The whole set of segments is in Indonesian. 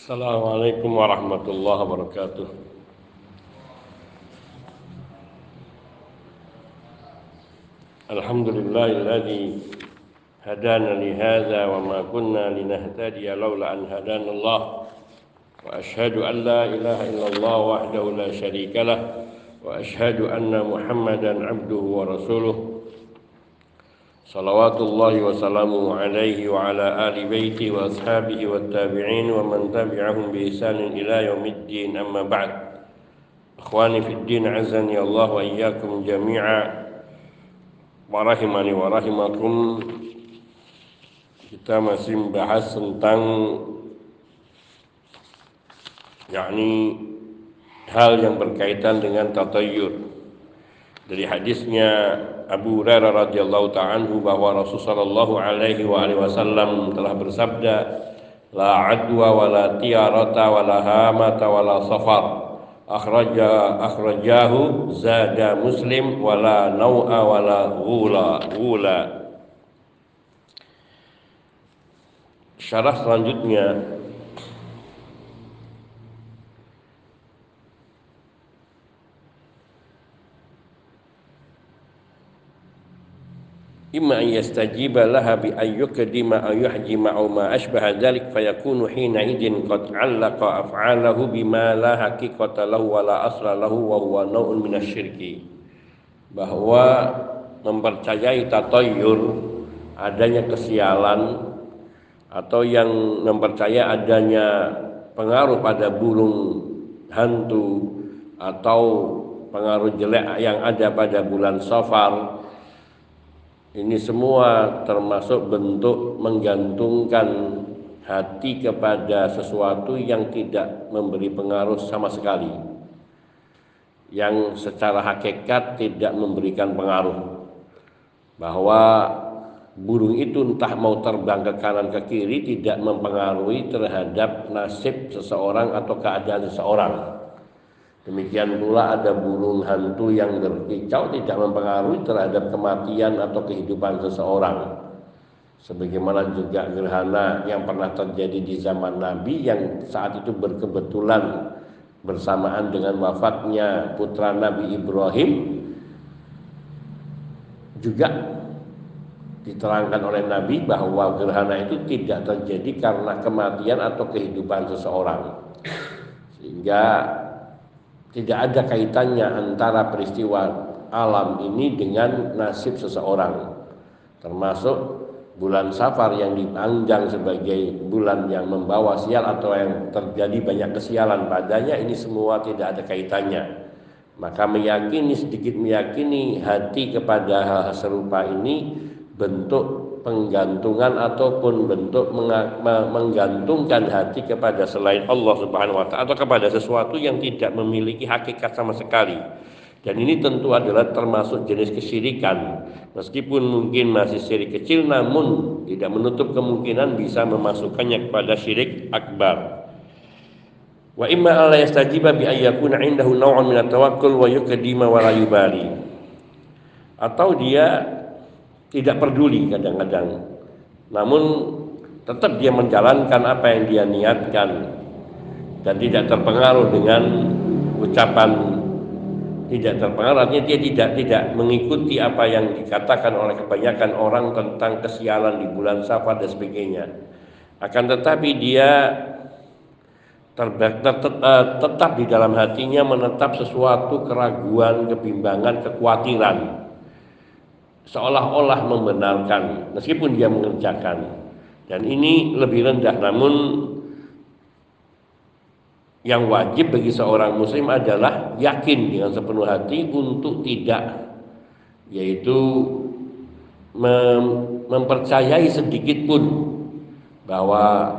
السلام عليكم ورحمة الله وبركاته. الحمد لله الذي هدانا لهذا وما كنا لنهتدي لولا أن هدانا الله. وأشهد أن لا إله إلا الله وحده لا شريك له. وأشهد أن محمدا عبده ورسوله. salawatullahi wa salamu alaihi wa ala ali baiti wa ashabihi wa tabi'in wa man tabi'ahum bi isanin ila yawmiddin. Amma ba'd. Ikhwani fid din azani Allah wa iyyakum jami'a. Wa rahimani wa rahimakum. Kita masih membahas tentang yakni hal yang berkaitan dengan tatayyur. Dari hadisnya Abu Hurairah radhiyallahu ta'ala bahwa Rasulullah sallallahu alaihi wasallam telah bersabda la adwa wa la tiyarata wa la hamata wa la safar. Akhraja akhrajahu zada muslim wa la nau'a wa la ghula ghula. Syarah selanjutnya imma yastajiba laha bi an yukadima an yuhjima au ma ashbaha dzalik fayakunu hina idin qad 'allaqa af'alahu bima la haqiqata lahu wa la asla lahu wa huwa naw'un minasyirki bahwa mempercayai tatayyur adanya kesialan atau yang mempercaya adanya pengaruh pada burung hantu atau pengaruh jelek yang ada pada bulan Safar ini semua termasuk bentuk menggantungkan hati kepada sesuatu yang tidak memberi pengaruh sama sekali. Yang secara hakikat tidak memberikan pengaruh. Bahwa burung itu entah mau terbang ke kanan ke kiri tidak mempengaruhi terhadap nasib seseorang atau keadaan seseorang. Demikian pula ada burung hantu yang berkicau tidak mempengaruhi terhadap kematian atau kehidupan seseorang. Sebagaimana juga gerhana yang pernah terjadi di zaman Nabi yang saat itu berkebetulan bersamaan dengan wafatnya putra Nabi Ibrahim juga diterangkan oleh Nabi bahwa gerhana itu tidak terjadi karena kematian atau kehidupan seseorang. Sehingga tidak ada kaitannya antara peristiwa alam ini dengan nasib seseorang. Termasuk bulan Safar yang dipanjang sebagai bulan yang membawa sial atau yang terjadi banyak kesialan padanya ini semua tidak ada kaitannya. Maka meyakini sedikit meyakini hati kepada hal serupa ini bentuk penggantungan ataupun bentuk menggantungkan hati kepada selain Allah Subhanahu wa taala atau kepada sesuatu yang tidak memiliki hakikat sama sekali. Dan ini tentu adalah termasuk jenis kesyirikan. Meskipun mungkin masih syirik kecil namun tidak menutup kemungkinan bisa memasukkannya kepada syirik akbar. Wa imma alla yastajiba bi ayyakuna indahu naw'un min at-tawakkul wa yukdima wa la yubali. Atau dia tidak peduli kadang-kadang. Namun tetap dia menjalankan apa yang dia niatkan dan tidak terpengaruh dengan ucapan. Tidak terpengaruh artinya dia tidak tidak mengikuti apa yang dikatakan oleh kebanyakan orang tentang kesialan di bulan Safar dan sebagainya. Akan tetapi dia eh, tetap di dalam hatinya menetap sesuatu keraguan, kebimbangan, kekhawatiran seolah-olah membenarkan meskipun dia mengerjakan. Dan ini lebih rendah. Namun yang wajib bagi seorang muslim adalah yakin dengan sepenuh hati untuk tidak yaitu mem mempercayai sedikit pun bahwa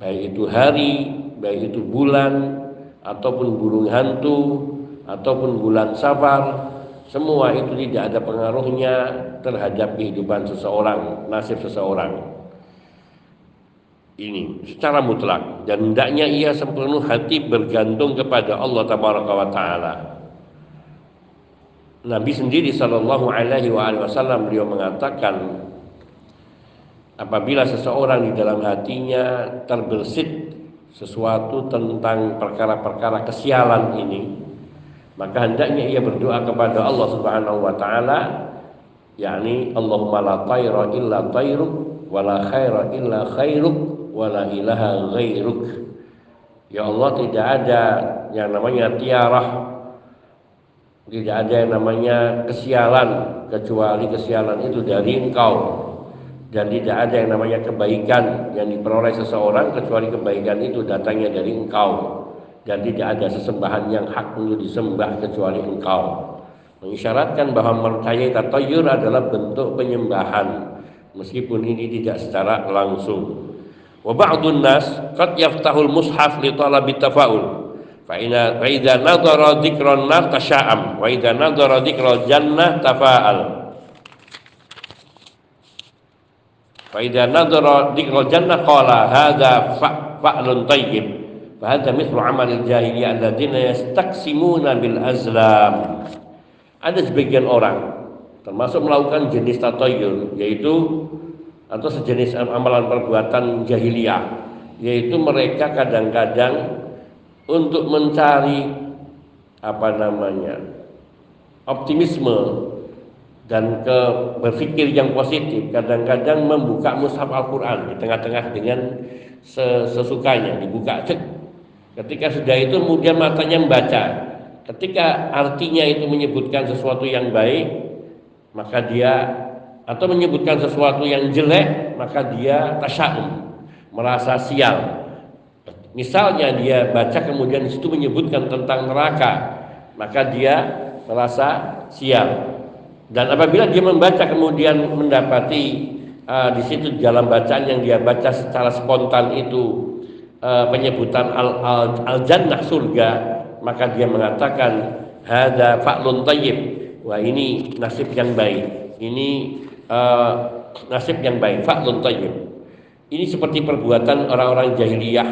baik itu hari, baik itu bulan ataupun burung hantu ataupun bulan safar semua itu tidak ada pengaruhnya terhadap kehidupan seseorang, nasib seseorang ini secara mutlak dan hendaknya ia sepenuh hati bergantung kepada Allah tabaraka wa taala. Nabi sendiri sallallahu alaihi wasallam beliau mengatakan apabila seseorang di dalam hatinya terbersit sesuatu tentang perkara-perkara kesialan ini maka hendaknya ia berdoa kepada Allah Subhanahu wa taala yakni Allahumma la tayra illa tayruk wa la khaira illa khairuk wa la ilaha ghairuk. Ya Allah tidak ada yang namanya tiarah tidak ada yang namanya kesialan kecuali kesialan itu dari engkau. Dan tidak ada yang namanya kebaikan yang diperoleh seseorang kecuali kebaikan itu datangnya dari engkau dan tidak ada sesembahan yang hak untuk disembah kecuali engkau. Mengisyaratkan bahwa mempercayai tatayur adalah bentuk penyembahan meskipun ini tidak secara langsung. Wa ba'dun nas qad yaftahul mushaf li talabi tafaul. Fa ina fa idza nadhara dzikran nar tasha'am wa idza nadhara dzikral jannah tafa'al. Fa idza nadhara dzikral jannah qala hadza fa'lun tayyib Fahadha mithlu amalil jahiliyah alladzina yastaksimuna bil azlam. Ada sebagian orang termasuk melakukan jenis tatoyur yaitu atau sejenis amalan perbuatan jahiliyah yaitu mereka kadang-kadang untuk mencari apa namanya optimisme dan ke berpikir yang positif kadang-kadang membuka mushaf Al-Qur'an di tengah-tengah dengan sesukanya dibuka cek Ketika sudah itu kemudian matanya membaca. Ketika artinya itu menyebutkan sesuatu yang baik, maka dia atau menyebutkan sesuatu yang jelek, maka dia tasya'um, merasa sial. Misalnya dia baca kemudian di situ menyebutkan tentang neraka, maka dia merasa sial. Dan apabila dia membaca kemudian mendapati uh, di situ dalam bacaan yang dia baca secara spontan itu uh, penyebutan al, al, al jannah surga maka dia mengatakan hada fa'lun tayyib. Wah ini nasib yang baik. Ini uh, nasib yang baik. Fa'lun tayyib. Ini seperti perbuatan orang-orang jahiliyah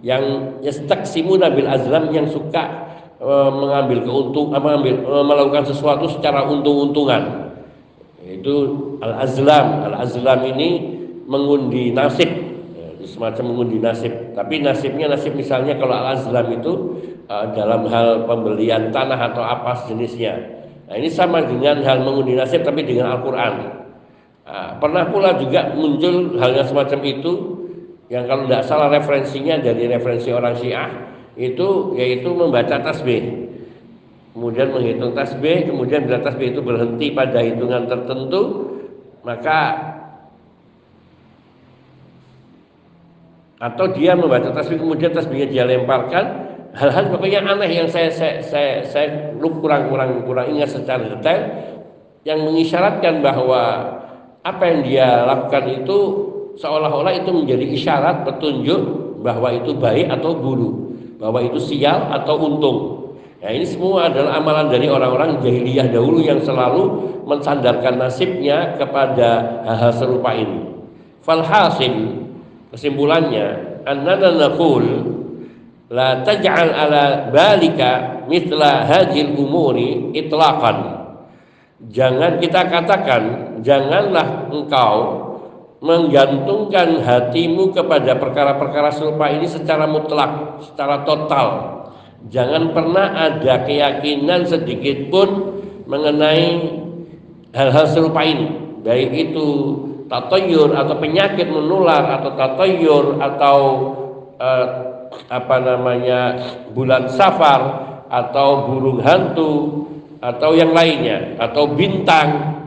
yang yastaksimuna bil azlam yang suka uh, mengambil keuntung mengambil uh, melakukan sesuatu secara untung-untungan. Itu al azlam al azlam ini mengundi nasib semacam mengundi nasib. Tapi nasibnya nasib misalnya kalau al-azlam itu uh, dalam hal pembelian tanah atau apa sejenisnya. Nah ini sama dengan hal mengundi nasib tapi dengan Al-Quran. Uh, pernah pula juga muncul hal yang semacam itu yang kalau tidak salah referensinya dari referensi orang Syiah itu yaitu membaca tasbih kemudian menghitung tasbih kemudian bila tasbih itu berhenti pada hitungan tertentu maka atau dia membaca tasbih kemudian tasbihnya dia lemparkan. Hal-hal pokoknya aneh yang saya saya saya, saya kurang kurang kurang ingat secara detail. Yang mengisyaratkan bahwa apa yang dia lakukan itu seolah-olah itu menjadi isyarat petunjuk bahwa itu baik atau buruk. Bahwa itu sial atau untung. Ya ini semua adalah amalan dari orang-orang jahiliyah dahulu yang selalu mensandarkan nasibnya kepada hal-hal serupa ini. Falhasil Kesimpulannya, annana naqul la taj'al ala balika mithla hadhil umuri itlaqan. Jangan kita katakan, janganlah engkau menggantungkan hatimu kepada perkara-perkara serupa ini secara mutlak, secara total. Jangan pernah ada keyakinan sedikit pun mengenai hal-hal serupa ini, baik itu tatayur atau penyakit menular atau tatayur atau eh, apa namanya bulan safar atau burung hantu atau yang lainnya atau bintang.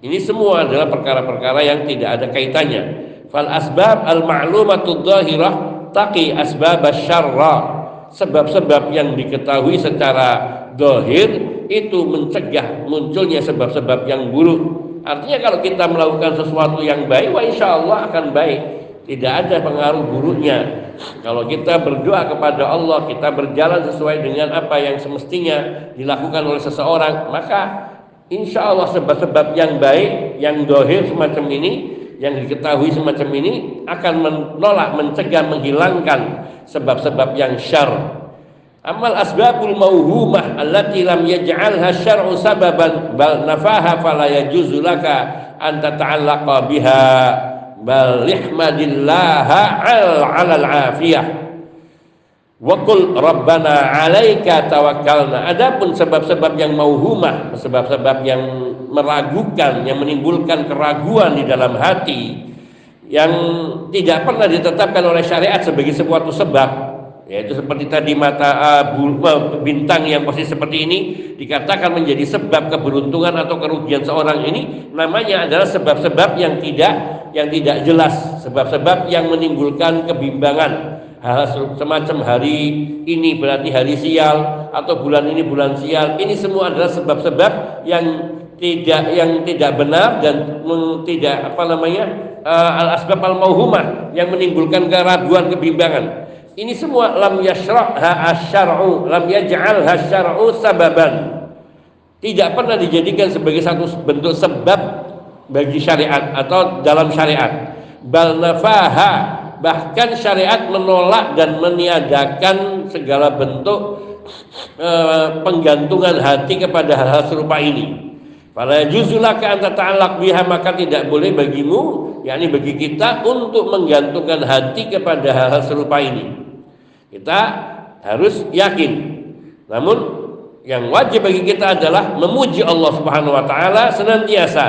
Ini semua adalah perkara-perkara yang tidak ada kaitannya. Fal asbab al ma'lumatu dhahirah taqi asbab syarra sebab-sebab yang diketahui secara dohir itu mencegah munculnya sebab-sebab yang buruk Artinya kalau kita melakukan sesuatu yang baik, wah insya Allah akan baik. Tidak ada pengaruh buruknya. Kalau kita berdoa kepada Allah, kita berjalan sesuai dengan apa yang semestinya dilakukan oleh seseorang, maka insya Allah sebab-sebab yang baik, yang dohir semacam ini, yang diketahui semacam ini akan menolak, mencegah, menghilangkan sebab-sebab yang syar Amal asbabul mauhumah allati lam yaj'alha syar'u sababan bal nafaha fala yajuzu laka an tata'allaqa biha bal ihmadillaha al 'alal afiyah. Wakul Rabbana alaika tawakkalna. Adapun sebab-sebab yang mauhumah, sebab-sebab yang meragukan, yang menimbulkan keraguan di dalam hati, yang tidak pernah ditetapkan oleh syariat sebagai sebuah sebab, yaitu seperti tadi mata uh, bintang yang posisi seperti ini dikatakan menjadi sebab keberuntungan atau kerugian seorang ini namanya adalah sebab-sebab yang tidak yang tidak jelas. Sebab-sebab yang menimbulkan kebimbangan. Hal semacam hari ini berarti hari sial atau bulan ini bulan sial. Ini semua adalah sebab-sebab yang tidak yang tidak benar dan tidak apa namanya uh, al asbab al mauhumah yang menimbulkan keraguan kebimbangan ini semua lam yashra'ha asyar'u lam yaj'alha syar'u sababan tidak pernah dijadikan sebagai satu bentuk sebab bagi syariat atau dalam syariat bal nafaha bahkan syariat menolak dan meniadakan segala bentuk e, penggantungan hati kepada hal-hal serupa ini. Pada juzulah anta ta'alaq biha maka tidak boleh bagimu yakni bagi kita untuk menggantungkan hati kepada hal-hal serupa ini. Kita harus yakin. Namun yang wajib bagi kita adalah memuji Allah Subhanahu wa taala senantiasa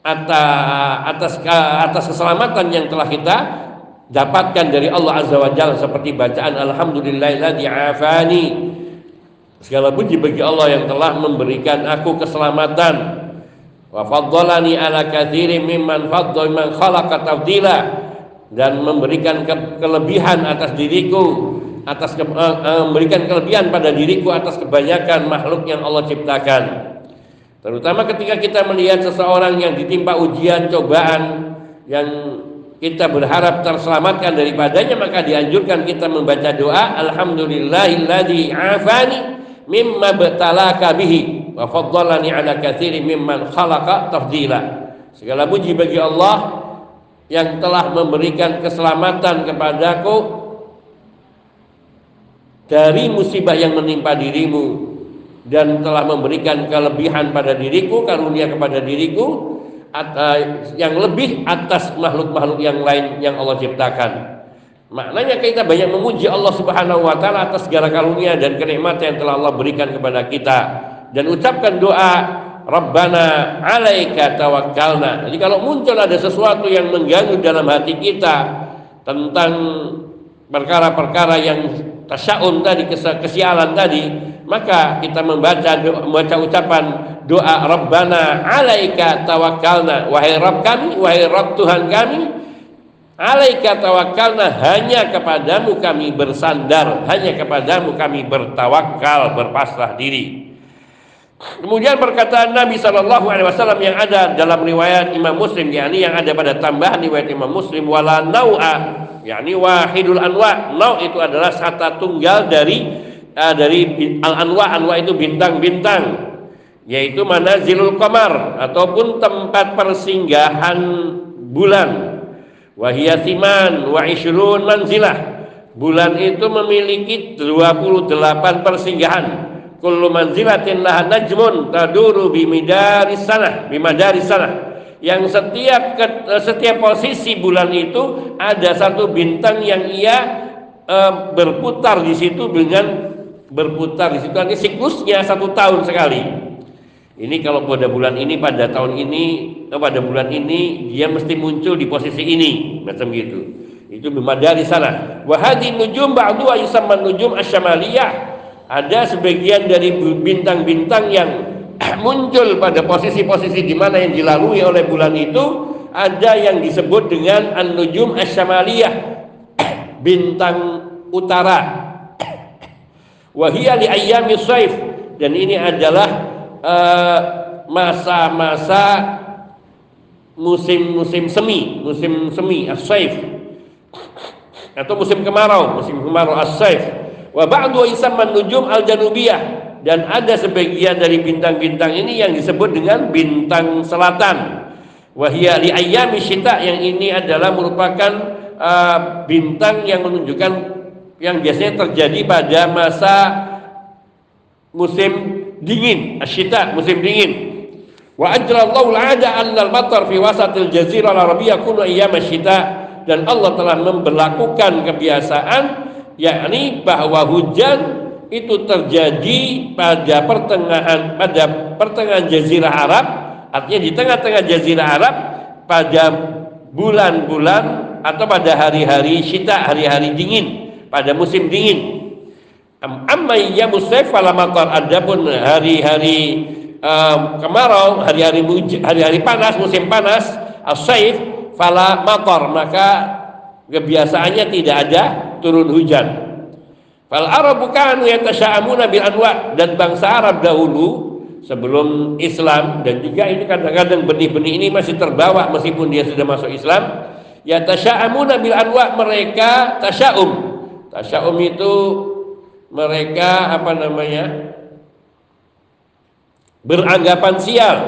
atas atas keselamatan yang telah kita dapatkan dari Allah Azza wa Jalla seperti bacaan alhamdulillahilladzi afani. Segala puji bagi Allah yang telah memberikan aku keselamatan. Wa faddalani ala katsirin mimman faddala man khalaqa tafdila dan memberikan ke kelebihan atas diriku atas ke, uh, uh, memberikan kelebihan pada diriku atas kebanyakan makhluk yang Allah ciptakan. Terutama ketika kita melihat seseorang yang ditimpa ujian cobaan yang kita berharap terselamatkan daripadanya maka dianjurkan kita membaca doa alhamdulillahilladzi afani mimma betalaka bihi wa faddalani ala katsirin mimman khalaqa tafdila. Segala puji bagi Allah yang telah memberikan keselamatan kepadaku dari musibah yang menimpa dirimu dan telah memberikan kelebihan pada diriku karunia kepada diriku yang lebih atas makhluk-makhluk yang lain yang Allah ciptakan. Maknanya kita banyak memuji Allah Subhanahu wa taala atas segala karunia dan kenikmatan yang telah Allah berikan kepada kita dan ucapkan doa Rabbana alaika tawakkalna. Jadi kalau muncul ada sesuatu yang mengganggu dalam hati kita tentang perkara-perkara yang tasyaun tadi kesialan tadi, maka kita membaca membaca ucapan doa Rabbana alaika tawakkalna. Wahai Rabb kami wahai Rabb Tuhan kami alaika tawakkalna. Hanya kepadamu kami bersandar hanya kepadamu kami bertawakal berpasrah diri. Kemudian perkataan Nabi Shallallahu Alaihi Wasallam yang ada dalam riwayat Imam Muslim, yakni yang ada pada tambahan riwayat Imam Muslim, wala nau'a, yakni wahidul anwa. Nau itu adalah satu tunggal dari uh, dari al anwa, anwa itu bintang-bintang. Yaitu manazilul qamar. Ataupun tempat persinggahan bulan. Wahiyatiman wa isyrun manzilah. Bulan itu memiliki 28 persinggahan. Kullu manzilatin laha najmun taduru bimidaris sanah bimadaris sanah yang setiap setiap posisi bulan itu ada satu bintang yang ia e, berputar di situ dengan berputar di situ. Nanti siklusnya satu tahun sekali. Ini kalau pada bulan ini pada tahun ini eh, pada bulan ini dia mesti muncul di posisi ini. Macam gitu. Itu dari sana. Wahadi nujum ba'du yusamma nujum asyamaliyah. Ada sebagian dari bintang-bintang yang muncul pada posisi-posisi di mana yang dilalui oleh bulan itu ada yang disebut dengan an-nujum asyamaliyah bintang utara. Wahia li ayyami saif. Dan ini adalah Eh, masa-masa uh, musim-musim semi, musim semi as-saif. Atau musim kemarau, musim kemarau as-saif. Wa ba'du isamman nujum al-janubiyah dan ada sebagian dari bintang-bintang ini yang disebut dengan bintang selatan. Wahia li ayyami syita yang ini adalah merupakan uh, bintang yang menunjukkan yang biasanya terjadi pada masa musim dingin, asyita musim dingin. Wa ajralallahu al-'ada annal matar fi wasatil jazirah al-arabiyyah kullu ayyam asyita dan Allah telah memberlakukan kebiasaan yakni bahwa hujan itu terjadi pada pertengahan pada pertengahan jazirah Arab artinya di tengah-tengah jazirah Arab pada bulan-bulan atau pada hari-hari syita hari-hari dingin pada musim dingin. Amma ya musayf fala matar adapun hari-hari um, kemarau hari-hari hari-hari panas musim panas as-saif fala matar maka kebiasaannya tidak ada turun hujan Fal Arabu kanu yatasya'amuna bil anwa dan bangsa Arab dahulu sebelum Islam dan juga ini kadang-kadang benih-benih ini masih terbawa meskipun dia sudah masuk Islam yatasya'amuna bil anwa mereka tasya'um. Tasya'um itu mereka apa namanya? beranggapan sial.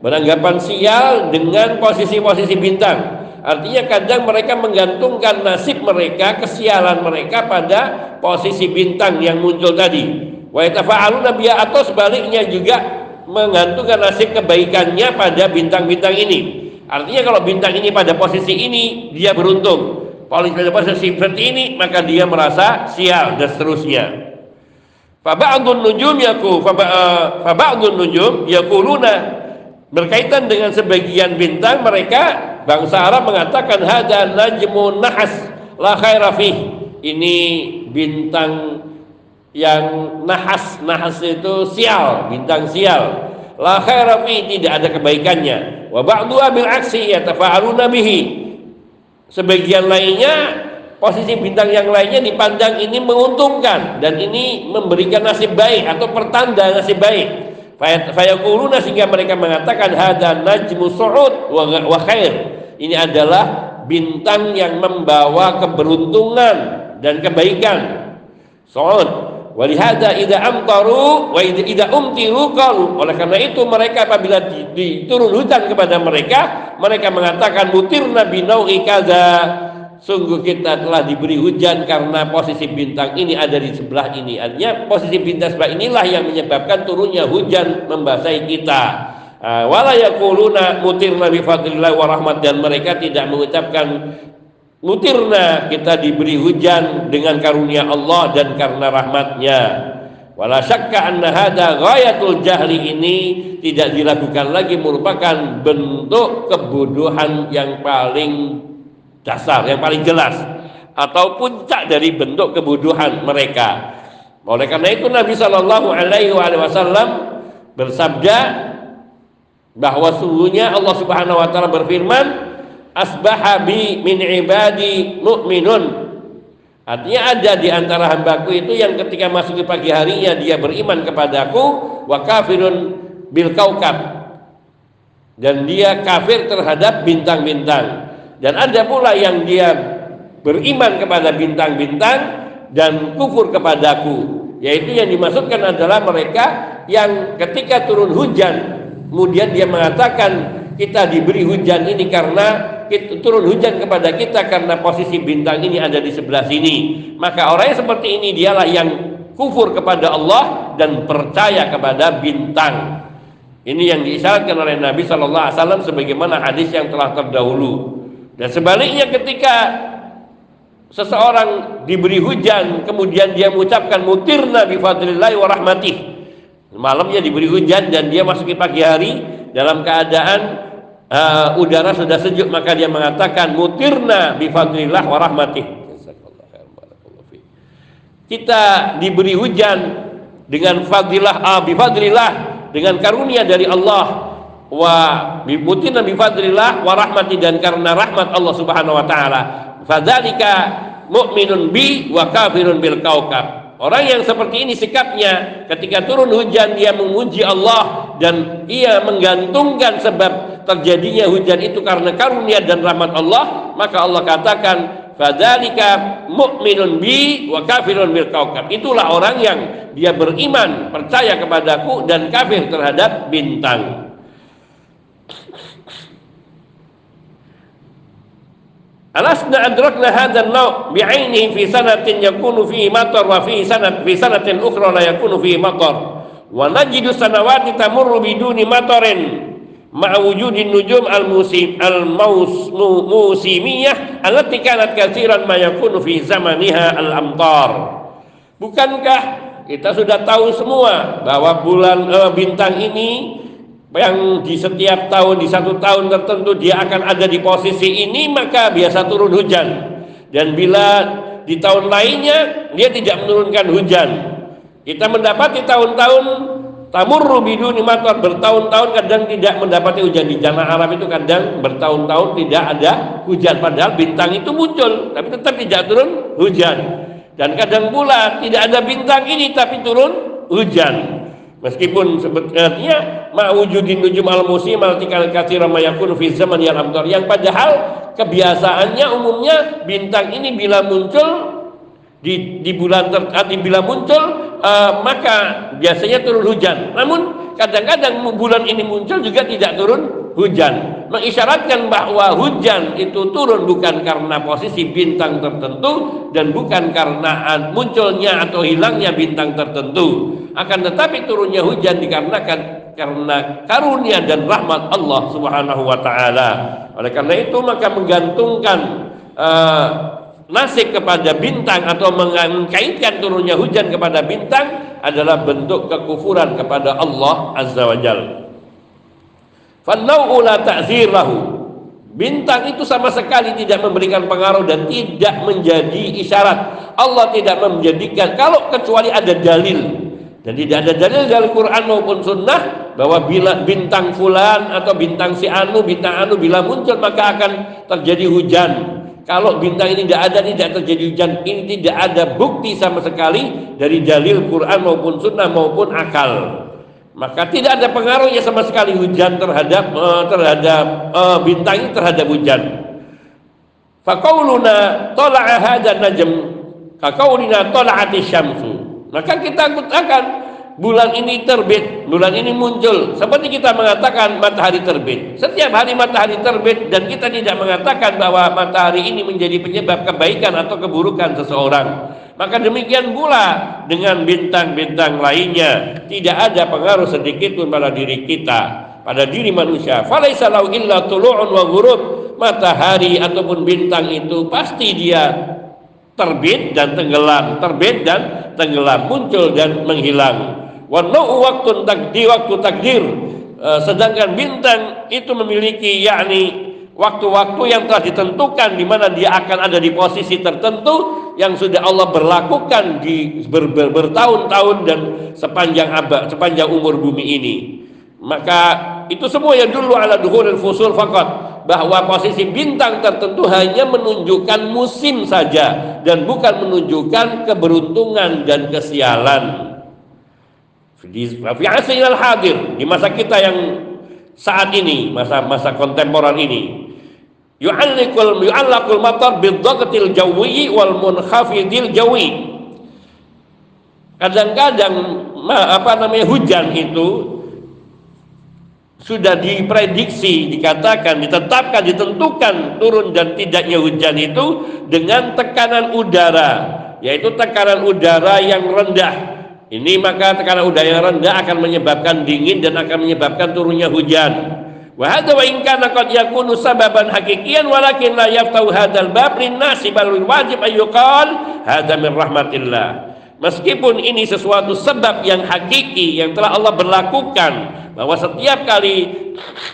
Beranggapan sial dengan posisi-posisi bintang Artinya kadang mereka menggantungkan nasib mereka, kesialan mereka pada posisi bintang yang muncul tadi. Wa yatafa'aluna biya atau sebaliknya juga menggantungkan nasib kebaikannya pada bintang-bintang ini. Artinya kalau bintang ini pada posisi ini dia beruntung. Pada posisi seperti ini maka dia merasa sial dan seterusnya. Faba'dun nujum yaku faba'dun nujum yakuluna berkaitan dengan sebagian bintang mereka bangsa Arab mengatakan hada najmun nahas la khaira ini bintang yang nahas nahas itu sial bintang sial. La khaira tidak ada kebaikannya. Wa ba'du bil aksi yatafa'aluna bihi. Sebagian lainnya posisi bintang yang lainnya dipandang ini menguntungkan dan ini memberikan nasib baik atau pertanda nasib baik Fayakuluna sehingga mereka mengatakan hada najmu su'ud wa khair. Ini adalah bintang yang membawa keberuntungan dan kebaikan. Su'ud. Walihada idza amtaru wa idza umtiru. Oleh karena itu mereka apabila diturun kepada mereka, mereka mengatakan mutirna binau'i kaza sungguh kita telah diberi hujan karena posisi bintang ini ada di sebelah ini. Artinya posisi bintang sebelah inilah yang menyebabkan turunnya hujan membasahi kita. Ah, wala yaquluna mutirna bi fadlillah wa rahmat. Dan mereka tidak mengucapkan mutirna kita diberi hujan dengan karunia Allah dan karena rahmatnya. Wala syakka anna hada ghayatul jahli ini tidak dilakukan lagi merupakan bentuk kebodohan yang paling dasar yang paling jelas atau puncak dari bentuk kebodohan mereka. Oleh karena itu Nabi Shallallahu Alaihi Wasallam bersabda bahwa sungguhnya Allah Subhanahu Wa Taala berfirman, asbahabi min ibadi mu'minun. Artinya ada di antara hambaku itu yang ketika masuk di pagi harinya dia beriman kepadaku wa kafirun bil kaukab dan dia kafir terhadap bintang-bintang dan ada pula yang dia beriman kepada bintang-bintang dan kufur kepadaku. Yaitu yang dimaksudkan adalah mereka yang ketika turun hujan kemudian dia mengatakan kita diberi hujan ini karena kita, turun hujan kepada kita karena posisi bintang ini ada di sebelah sini. Maka orang yang seperti ini dialah yang kufur kepada Allah dan percaya kepada bintang. Ini yang diisyaratkan oleh Nabi Shallallahu Alaihi Wasallam sebagaimana hadis yang telah terdahulu dan sebaliknya ketika seseorang diberi hujan kemudian dia mengucapkan mutirna bi fadlillahi wa rahmatih. Malamnya diberi hujan dan dia masuki pagi hari dalam keadaan uh, udara sudah sejuk maka dia mengatakan mutirna bi fadlillah wa rahmatih. Kita diberi hujan dengan fadilah ah, bi fadlillah dengan karunia dari Allah wa bimutina bi fadlillah wa rahmati dan karena rahmat Allah Subhanahu wa taala. Fadzalika mu'minun bi wa kafirun bil kaukab. Orang yang seperti ini sikapnya ketika turun hujan dia memuji Allah dan ia menggantungkan sebab terjadinya hujan itu karena karunia dan rahmat Allah, maka Allah katakan fadzalika mu'minun bi wa kafirun bil kaukab. Itulah orang yang dia beriman, percaya kepadaku dan kafir terhadap bintang. Alasna adrakna hadzal naw bi'ainihi fi sanatin yakunu fihi matar wa fi sanat fi sanatin ukhra la yakunu fihi matar wa najidu sanawati tamurru biduni matarin ma'wujudin nujum al-musim al-musimiyah allati kanat katsiran ma yakunu fi zamaniha al-amtar. Bukankah kita sudah tahu semua bahwa bulan uh, bintang ini yang di setiap tahun di satu tahun tertentu dia akan ada di posisi ini maka biasa turun hujan. Dan bila di tahun lainnya dia tidak menurunkan hujan. Kita mendapati tahun-tahun Tamurru biduni matar bertahun-tahun kadang tidak mendapati hujan. Di jannah Arab itu kadang bertahun-tahun tidak ada hujan. Padahal bintang itu muncul tapi tetap tidak turun hujan. Dan kadang pula tidak ada bintang ini tapi turun hujan meskipun sebetulnya ma'wujudin nujum al-musim al-tikal katsira mayakun fi zaman yang yang padahal kebiasaannya umumnya bintang ini bila muncul di, di bulan terkati bila muncul uh, maka biasanya turun hujan. Namun kadang-kadang bulan ini muncul juga tidak turun hujan. Mengisyaratkan bahwa hujan itu turun bukan karena posisi bintang tertentu dan bukan karena munculnya atau hilangnya bintang tertentu. Akan tetapi turunnya hujan dikarenakan karena karunia dan rahmat Allah Subhanahu wa taala. Oleh karena itu maka menggantungkan uh, nasib kepada bintang atau mengkaitkan turunnya hujan kepada bintang adalah bentuk kekufuran kepada Allah Azza wa Jal. Fannau'u la. Bintang itu sama sekali tidak memberikan pengaruh dan tidak menjadi isyarat. Allah tidak menjadikan kalau kecuali ada dalil. Dan tidak ada dalil dari Quran maupun sunnah bahwa bila bintang fulan atau bintang si anu, bintang anu bila muncul maka akan terjadi hujan kalau bintang ini tidak ada, tidak terjadi hujan. Ini tidak ada bukti sama sekali dari dalil Quran maupun Sunnah maupun akal. Maka tidak ada pengaruhnya sama sekali hujan terhadap uh, terhadap uh, bintang terhadap hujan. Fakauluna tola'a hadza najm kakaulina tola'ati syamsu. Maka kita katakan bulan ini terbit, bulan ini muncul. Seperti kita mengatakan matahari terbit. Setiap hari matahari terbit dan kita tidak mengatakan bahwa matahari ini menjadi penyebab kebaikan atau keburukan seseorang. Maka demikian pula dengan bintang-bintang lainnya tidak ada pengaruh sedikit pun pada diri kita, pada diri manusia. Falaisa illa tulu'un wa ghurub. Matahari ataupun bintang itu pasti dia terbit dan tenggelam, terbit dan tenggelam, muncul dan menghilang. Warnau waktu takdir waktu takdir. Uh, sedangkan bintang itu memiliki yakni waktu-waktu yang telah ditentukan di mana dia akan ada di posisi tertentu yang sudah Allah berlakukan di ber, ber, bertahun-tahun dan sepanjang abad sepanjang umur bumi ini. Maka itu semua yang dulu ala duhuril fusul fakat bahwa posisi bintang tertentu hanya menunjukkan musim saja dan bukan menunjukkan keberuntungan dan kesialan. Di hadir di masa kita yang saat ini masa masa kontemporer ini yu'allikul yu'allakul matar bidhaqatil jawi wal munkhafidil jawi kadang-kadang apa namanya hujan itu sudah diprediksi, dikatakan, ditetapkan, ditentukan turun dan tidaknya hujan itu dengan tekanan udara, yaitu tekanan udara yang rendah ini maka tekanan udara yang rendah akan menyebabkan dingin dan akan menyebabkan turunnya hujan. Wa hadza wa in kana qad yakunu sababan hakikian walakin la yaftahu hadzal bab linnasi bal wajib ayyuqal hadza min rahmatillah. Meskipun ini sesuatu sebab yang hakiki yang telah Allah berlakukan bahwa setiap kali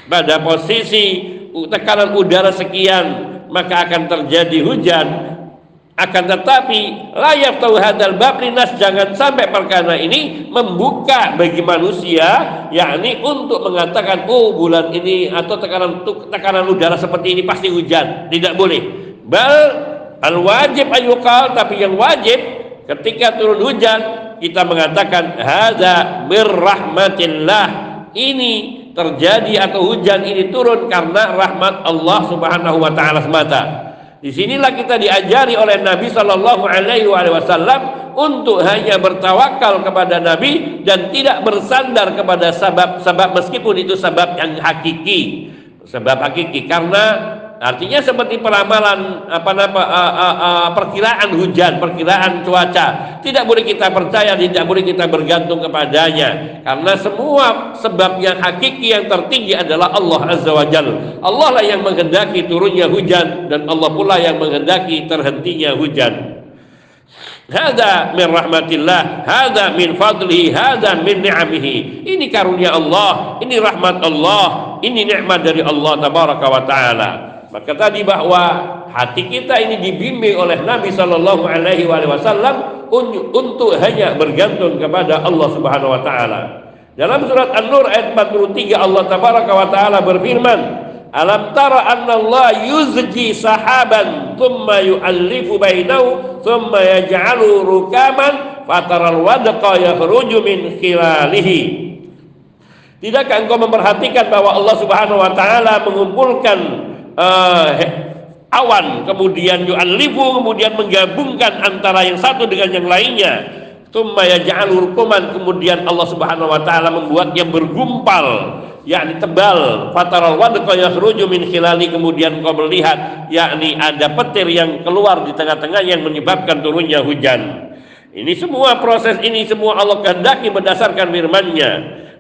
pada posisi tekanan udara sekian maka akan terjadi hujan akan tetapi layak tahu hadal bablinas jangan sampai perkara ini membuka bagi manusia yakni untuk mengatakan oh bulan ini atau tekanan tekanan udara seperti ini pasti hujan. Tidak boleh. Bal al wajib ayukal tapi yang wajib ketika turun hujan kita mengatakan hadza birrahmatillah ini terjadi atau hujan ini turun karena rahmat Allah Subhanahu wa taala semata Di sinilah kita diajari oleh Nabi Shallallahu Alaihi Wasallam untuk hanya bertawakal kepada Nabi dan tidak bersandar kepada sebab-sebab meskipun itu sebab yang hakiki, sebab hakiki karena artinya seperti peramalan apa nama uh, uh, uh, perkiraan hujan, perkiraan cuaca. Tidak boleh kita percaya, tidak boleh kita bergantung kepadanya karena semua sebab yang hakiki yang tertinggi adalah Allah Azza wa Jalla. Allah lah yang menghendaki turunnya hujan dan Allah pula yang menghendaki terhentinya hujan. Hada min rahmatillah, hada min fadlihi, hada min ni'amihi. Ini karunia Allah, ini rahmat Allah, ini nikmat dari Allah tabaraka wa taala. Maka tadi bahwa hati kita ini dibimbing oleh Nabi sallallahu alaihi wasallam untuk hanya bergantung kepada Allah Subhanahu wa taala. Dalam surat An-Nur ayat 43 Allah tabaraka wa taala berfirman, Alam tara anna Allah yuzji sahaban thumma yu'allifu bainahu thumma yaj'alu rukaman fataral wadqa yakhruju min khilalihi Tidakkah engkau memperhatikan bahwa Allah Subhanahu wa taala mengumpulkan uh, awan kemudian yu'allifu kemudian menggabungkan antara yang satu dengan yang lainnya. Thumma yaj'alu rukuman kemudian Allah Subhanahu wa taala membuatnya bergumpal yakni tebal. Fataral wadqa yakhruju min khilali kemudian kau melihat yakni ada petir yang keluar di tengah-tengah yang menyebabkan turunnya hujan. Ini semua proses ini semua Allah kehendaki berdasarkan firman-Nya.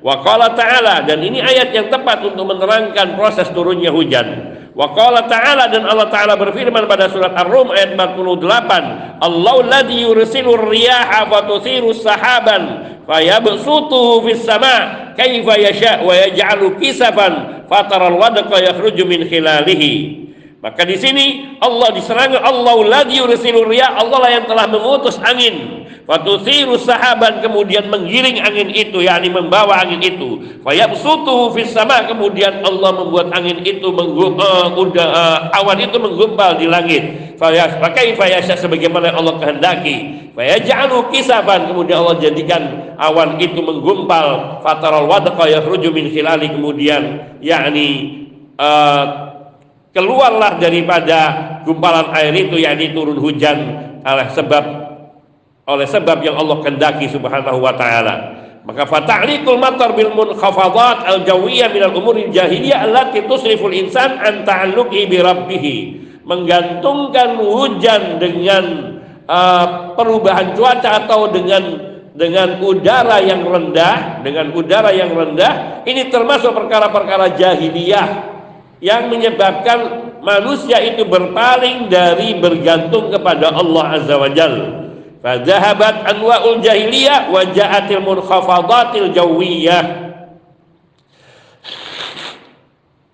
Wa qala ta'ala dan ini ayat yang tepat untuk menerangkan proses turunnya hujan wa qala ta'ala dan Allah ta'ala berfirman pada surat Ar-Rum ayat 48 Allahu ladzi yursilu riyaha fatuthiru sahaban fayabsutuhu fis sama kaifa yasha wa yaj'alu kisafan fataral wadqa yakhruju min khilalihi maka di sini Allah diserang Allah ladzi yursilu riyah Allah lah yang telah mengutus angin. Fatusiru sahaban kemudian menggiring angin itu yakni membawa angin itu. Fayabsutuhu fis sama kemudian Allah membuat angin itu menggum, uh, udah, uh, awan itu menggumpal di langit. Kaifa yasha sebagaimana Allah kehendaki. Fayaj'alu kisafan kemudian Allah jadikan awan itu menggumpal. Fataral wadqa yakhruju min khilali kemudian yakni uh, keluarlah daripada gumpalan air itu yakni turun hujan oleh sebab oleh sebab yang Allah kehendaki subhanahu wa taala. Maka fata'liqul matar bil munkhafadat al jawiyah min al umuri jahiliyah allati tusriful insan an ta'alluqi bi rabbih menggantungkan hujan dengan uh, perubahan cuaca atau dengan dengan udara yang rendah, dengan udara yang rendah, ini termasuk perkara-perkara jahiliyah yang menyebabkan manusia itu berpaling dari bergantung kepada Allah Azza wa Jalla. Fadhahabat anwa'ul jahiliyah wa ja'atil munkhafadatil jawiyah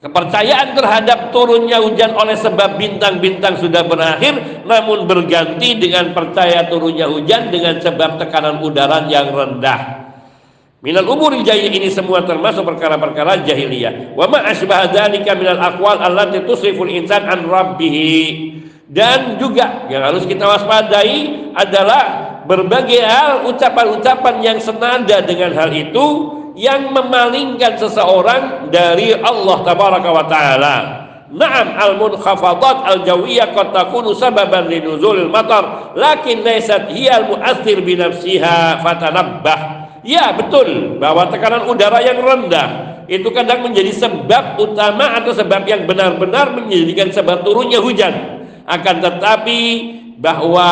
Kepercayaan terhadap turunnya hujan oleh sebab bintang-bintang sudah berakhir namun berganti dengan percaya turunnya hujan dengan sebab tekanan udara yang rendah. Minal umur jahil ini semua termasuk perkara-perkara jahiliyah. Wa ma asbah dzalika minal aqwal allati tusriful insan an rabbih. Dan juga yang harus kita waspadai adalah berbagai hal ucapan-ucapan yang senada dengan hal itu yang memalingkan seseorang dari Allah tabaraka wa taala. Naam al-munkhafadat al-jawiyah qad takunu sababan li nuzulil matar lakin laysat hiya al-mu'athir bi nafsiha fatanabbah. Ya betul bahwa tekanan udara yang rendah itu kadang menjadi sebab utama atau sebab yang benar-benar menjadikan sebab turunnya hujan. Akan tetapi bahwa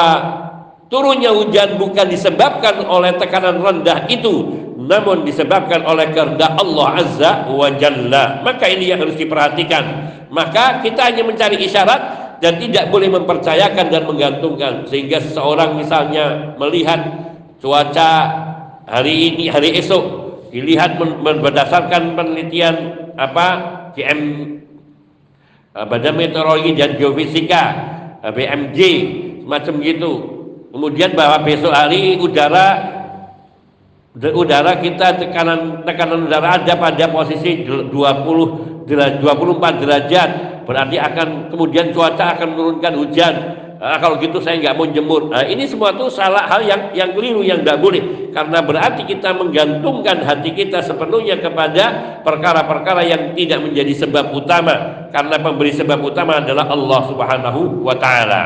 turunnya hujan bukan disebabkan oleh tekanan rendah itu namun disebabkan oleh kehendak Allah Azza wa Jalla. Maka ini yang harus diperhatikan. Maka kita hanya mencari isyarat dan tidak boleh mempercayakan dan menggantungkan sehingga seseorang misalnya melihat cuaca hari ini hari esok dilihat berdasarkan penelitian apa CM Badan Meteorologi dan Geofisika BMJ semacam gitu. Kemudian bahwa besok hari udara udara kita tekanan tekanan udara ada pada posisi 20 24 derajat. Berarti akan kemudian cuaca akan menurunkan hujan nah, kalau gitu saya nggak mau jemur nah, ini semua itu salah hal yang yang keliru yang tidak boleh karena berarti kita menggantungkan hati kita sepenuhnya kepada perkara-perkara yang tidak menjadi sebab utama karena pemberi sebab utama adalah Allah Subhanahu wa taala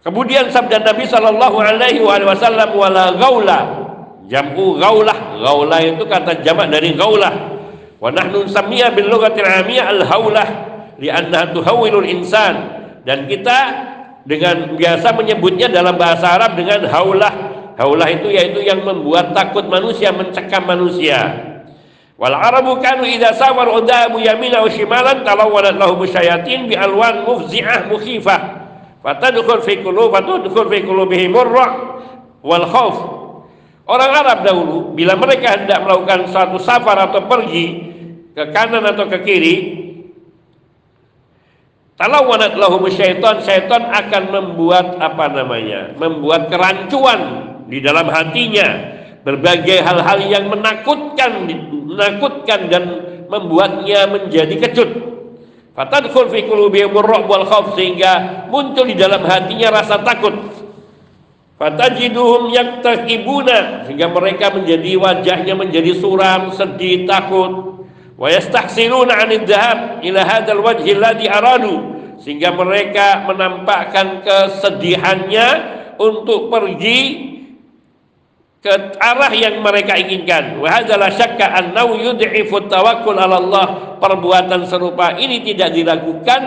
kemudian sabda Nabi sallallahu alaihi wasallam wala gaula Jam'u gaulah. Gaulah itu kata jamak dari gaulah. Wa nahnu samia bil lughatil amiyah al haulah. li'annaha tuhawwilul insan dan kita dengan biasa menyebutnya dalam bahasa Arab dengan haulah. Haulah itu yaitu yang membuat takut manusia mencekam manusia. Wal arabu kanu idza sawar udamu yamina wa shimalan talawwalat lahum syayatin bi alwan mufzi'ah mukhifah fatadkhul fi qulub fatadkhul fi qulubihim wal khauf orang Arab dahulu bila mereka hendak melakukan suatu safar atau pergi ke kanan atau ke kiri Talawanat lahum syaitan, syaitan akan membuat apa namanya? Membuat kerancuan di dalam hatinya berbagai hal-hal yang menakutkan menakutkan dan membuatnya menjadi kecut. Fatadkhul fi wal khauf sehingga muncul di dalam hatinya rasa takut. Fatajiduhum yaktakibuna sehingga mereka menjadi wajahnya menjadi suram, sedih, takut wa yastahsinuna 'anid dhahab ila hadzal wajhi alladhi aradu sehingga mereka menampakkan kesedihannya untuk pergi ke arah yang mereka inginkan. Wa hadza la syakka tawakkul 'ala Allah. Perbuatan serupa ini tidak dilakukan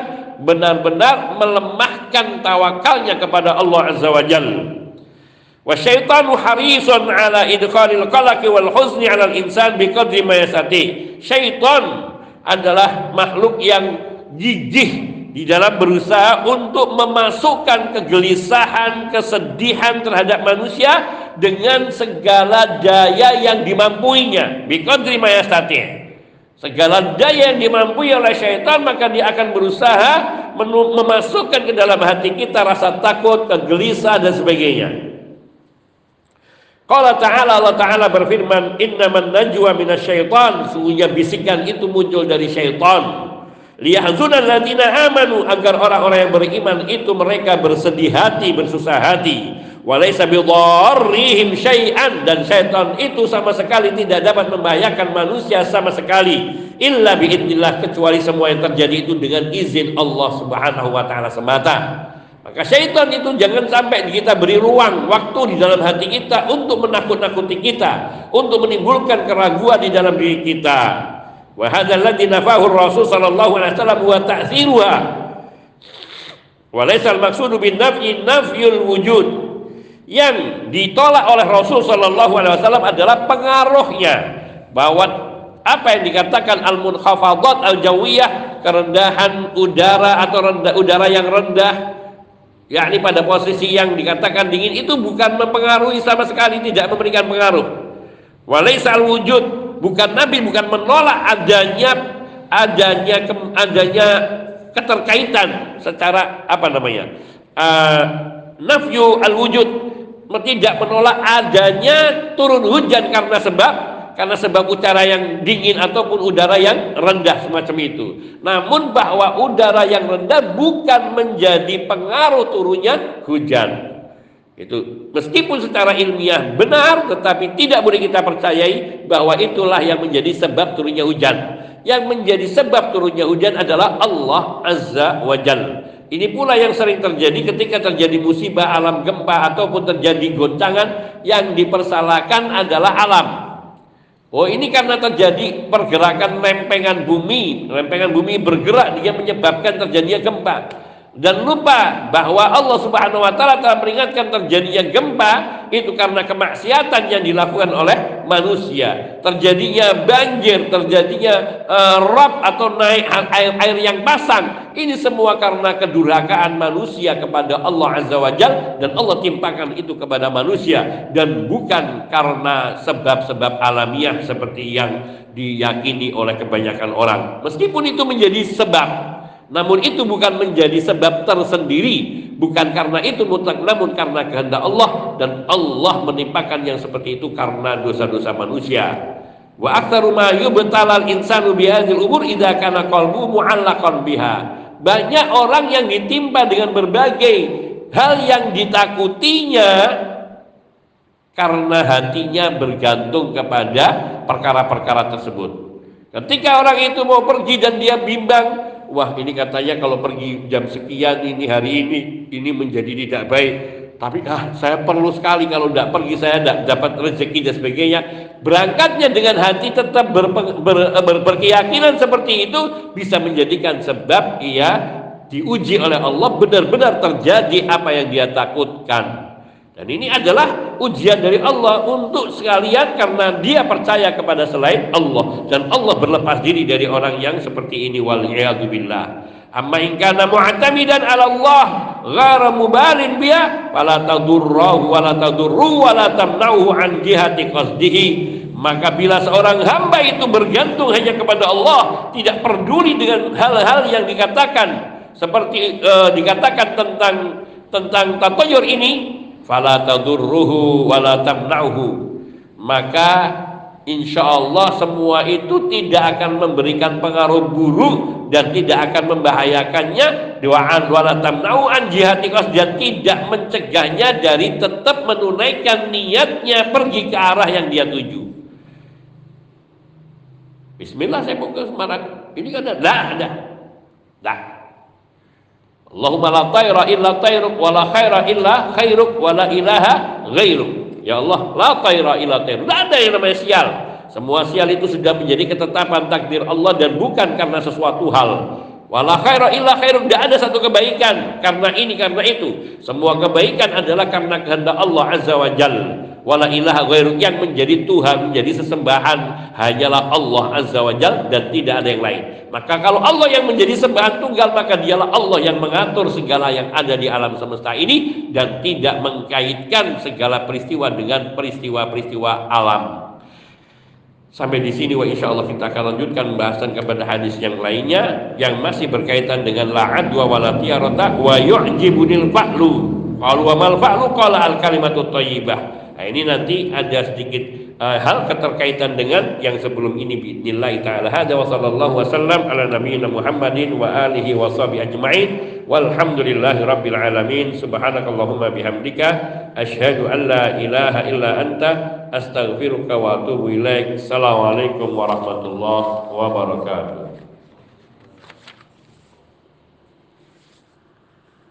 benar-benar melemahkan tawakalnya kepada Allah Azza wa Jalla. Wa syaitanu harisun ala idkhalil wal insan biqadri ma. Syaitan adalah makhluk yang gigih di dalam berusaha untuk memasukkan kegelisahan, kesedihan terhadap manusia dengan segala daya yang dimampuinya. Biqadri ma. Segala daya yang dimampui oleh syaitan maka dia akan berusaha memasukkan ke dalam hati kita rasa takut, kegelisah dan sebagainya. Qala ta'ala Allah Ta'ala berfirman Innaman najwa minasyaitan. Sungguhnya bisikan itu muncul dari syaitan. Liyahzunan ladina amanu. Agar orang-orang yang beriman itu mereka bersedih hati, bersusah hati. Walaysa bidharrihim syai'an. Dan syaitan itu sama sekali tidak dapat membahayakan manusia sama sekali. Illa biidnillah Kecuali semua yang terjadi itu dengan izin Allah subhanahu wa ta'ala semata maka syaitan itu jangan sampai kita beri ruang waktu di dalam hati kita untuk menakut-nakuti kita, untuk menimbulkan keraguan di dalam diri kita. Wa hadzal nafahu Rasul sallallahu alaihi wasallam wa ta'thiruha. Wa laysa al-maqsudu bin nafyi nafyul wujud. Yang ditolak oleh Rasul sallallahu alaihi wasallam adalah pengaruhnya bahwa apa yang dikatakan al-munkhafadat al-jawiyah kerendahan udara atau rendah, udara yang rendah yakni pada posisi yang dikatakan dingin itu bukan mempengaruhi sama sekali tidak memberikan pengaruh. Walaisal wujud bukan nabi bukan menolak adanya adanya adanya keterkaitan secara apa namanya uh, nafyu al wujud. Tidak menolak adanya turun hujan karena sebab karena sebab udara yang dingin ataupun udara yang rendah semacam itu. Namun bahwa udara yang rendah bukan menjadi pengaruh turunnya hujan. Itu meskipun secara ilmiah benar tetapi tidak boleh kita percayai bahwa itulah yang menjadi sebab turunnya hujan. Yang menjadi sebab turunnya hujan adalah Allah Azza wa Jalla. Ini pula yang sering terjadi ketika terjadi musibah alam gempa ataupun terjadi goncangan yang dipersalahkan adalah alam Oh ini karena terjadi pergerakan lempengan bumi, lempengan bumi bergerak dia menyebabkan terjadinya gempa. Dan lupa bahwa Allah Subhanahu wa taala telah meringatkan terjadinya gempa itu karena kemaksiatan yang dilakukan oleh manusia. Terjadinya banjir, terjadinya uh, rob atau naik air air yang pasang. Ini semua karena kedurhakaan manusia kepada Allah Azza wa Jal dan Allah timpakan itu kepada manusia dan bukan karena sebab-sebab alamiah seperti yang diyakini oleh kebanyakan orang. Meskipun itu menjadi sebab namun itu bukan menjadi sebab tersendiri, bukan karena itu mutlak, namun karena kehendak Allah dan Allah menimpakan yang seperti itu karena dosa-dosa manusia. Wa aktsaru ma yubtalal insanu bihadzal umur idza kana qalbu mu'allaqan biha. Banyak orang yang ditimpa dengan berbagai hal yang ditakutinya karena hatinya bergantung kepada perkara-perkara tersebut. Ketika orang itu mau pergi dan dia bimbang, wah ini katanya kalau pergi jam sekian ini hari ini ini menjadi tidak baik. Tapi ah saya perlu sekali. Kalau tidak pergi saya tidak dapat rezeki dan sebagainya. Berangkatnya dengan hati tetap ber, ber, ber, berkeyakinan seperti itu bisa menjadikan sebab ia diuji oleh Allah benar-benar terjadi apa yang dia takutkan dan ini adalah ujian dari Allah untuk sekalian karena dia percaya kepada selain Allah. Dan Allah berlepas diri dari orang yang seperti ini wal billah. Amma in kana mu'tamidan 'ala Allah ghara mubalin biha fala tadurruhu wa la tadurru wa la tamna'uhu an jihati qasdihi. Maka bila seorang hamba itu bergantung hanya kepada Allah tidak peduli dengan hal-hal yang dikatakan seperti uh, dikatakan tentang tentang tatayur ini fala tadurruhu wa la tamna'uhu. Maka insya Allah semua itu tidak akan memberikan pengaruh buruk dan tidak akan membahayakannya. Doaan wala tamna'u an jihati dan tidak mencegahnya dari tetap menunaikan niatnya pergi ke arah yang dia tuju. Bismillah saya mau ke Semarang ini kan ada ada. Tidak Allahumma la tayra illa tayruk wa la khaira illa khairuk wa la ilaha ghairuk Ya Allah, la taira ila tair. Tidak ada yang namanya sial. Semua sial itu sudah menjadi ketetapan takdir Allah dan bukan karena sesuatu hal. Wala khaira illa khairu. Tidak ada satu kebaikan karena ini karena itu. Semua kebaikan adalah karena kehendak Allah Azza wa Jalla wala ilaha ghairu yang menjadi Tuhan menjadi sesembahan hanyalah Allah azza wa jal dan tidak ada yang lain maka kalau Allah yang menjadi sembahan tunggal maka dialah Allah yang mengatur segala yang ada di alam semesta ini dan tidak mengkaitkan segala peristiwa dengan peristiwa-peristiwa alam Sampai di sini wa insya Allah kita akan lanjutkan pembahasan kepada hadis yang lainnya yang masih berkaitan dengan la'ad wa walatiyarata wa yu'jibunil fa'lu. Qalu wa fa'lu al kalimatut thayyibah. Nah, ini nanti ada sedikit uh, hal keterkaitan dengan yang sebelum ini biidznillah taala. Hada wa sallallahu wasallam ala nabiyina Muhammadin wa alihi wa sahbihi ajmain. Walhamdulillahi rabbil alamin. Subhanakallahumma bihamdika asyhadu an la ilaha illa anta astaghfiruka wa atubu ilaik. Assalamualaikum warahmatullahi wabarakatuh.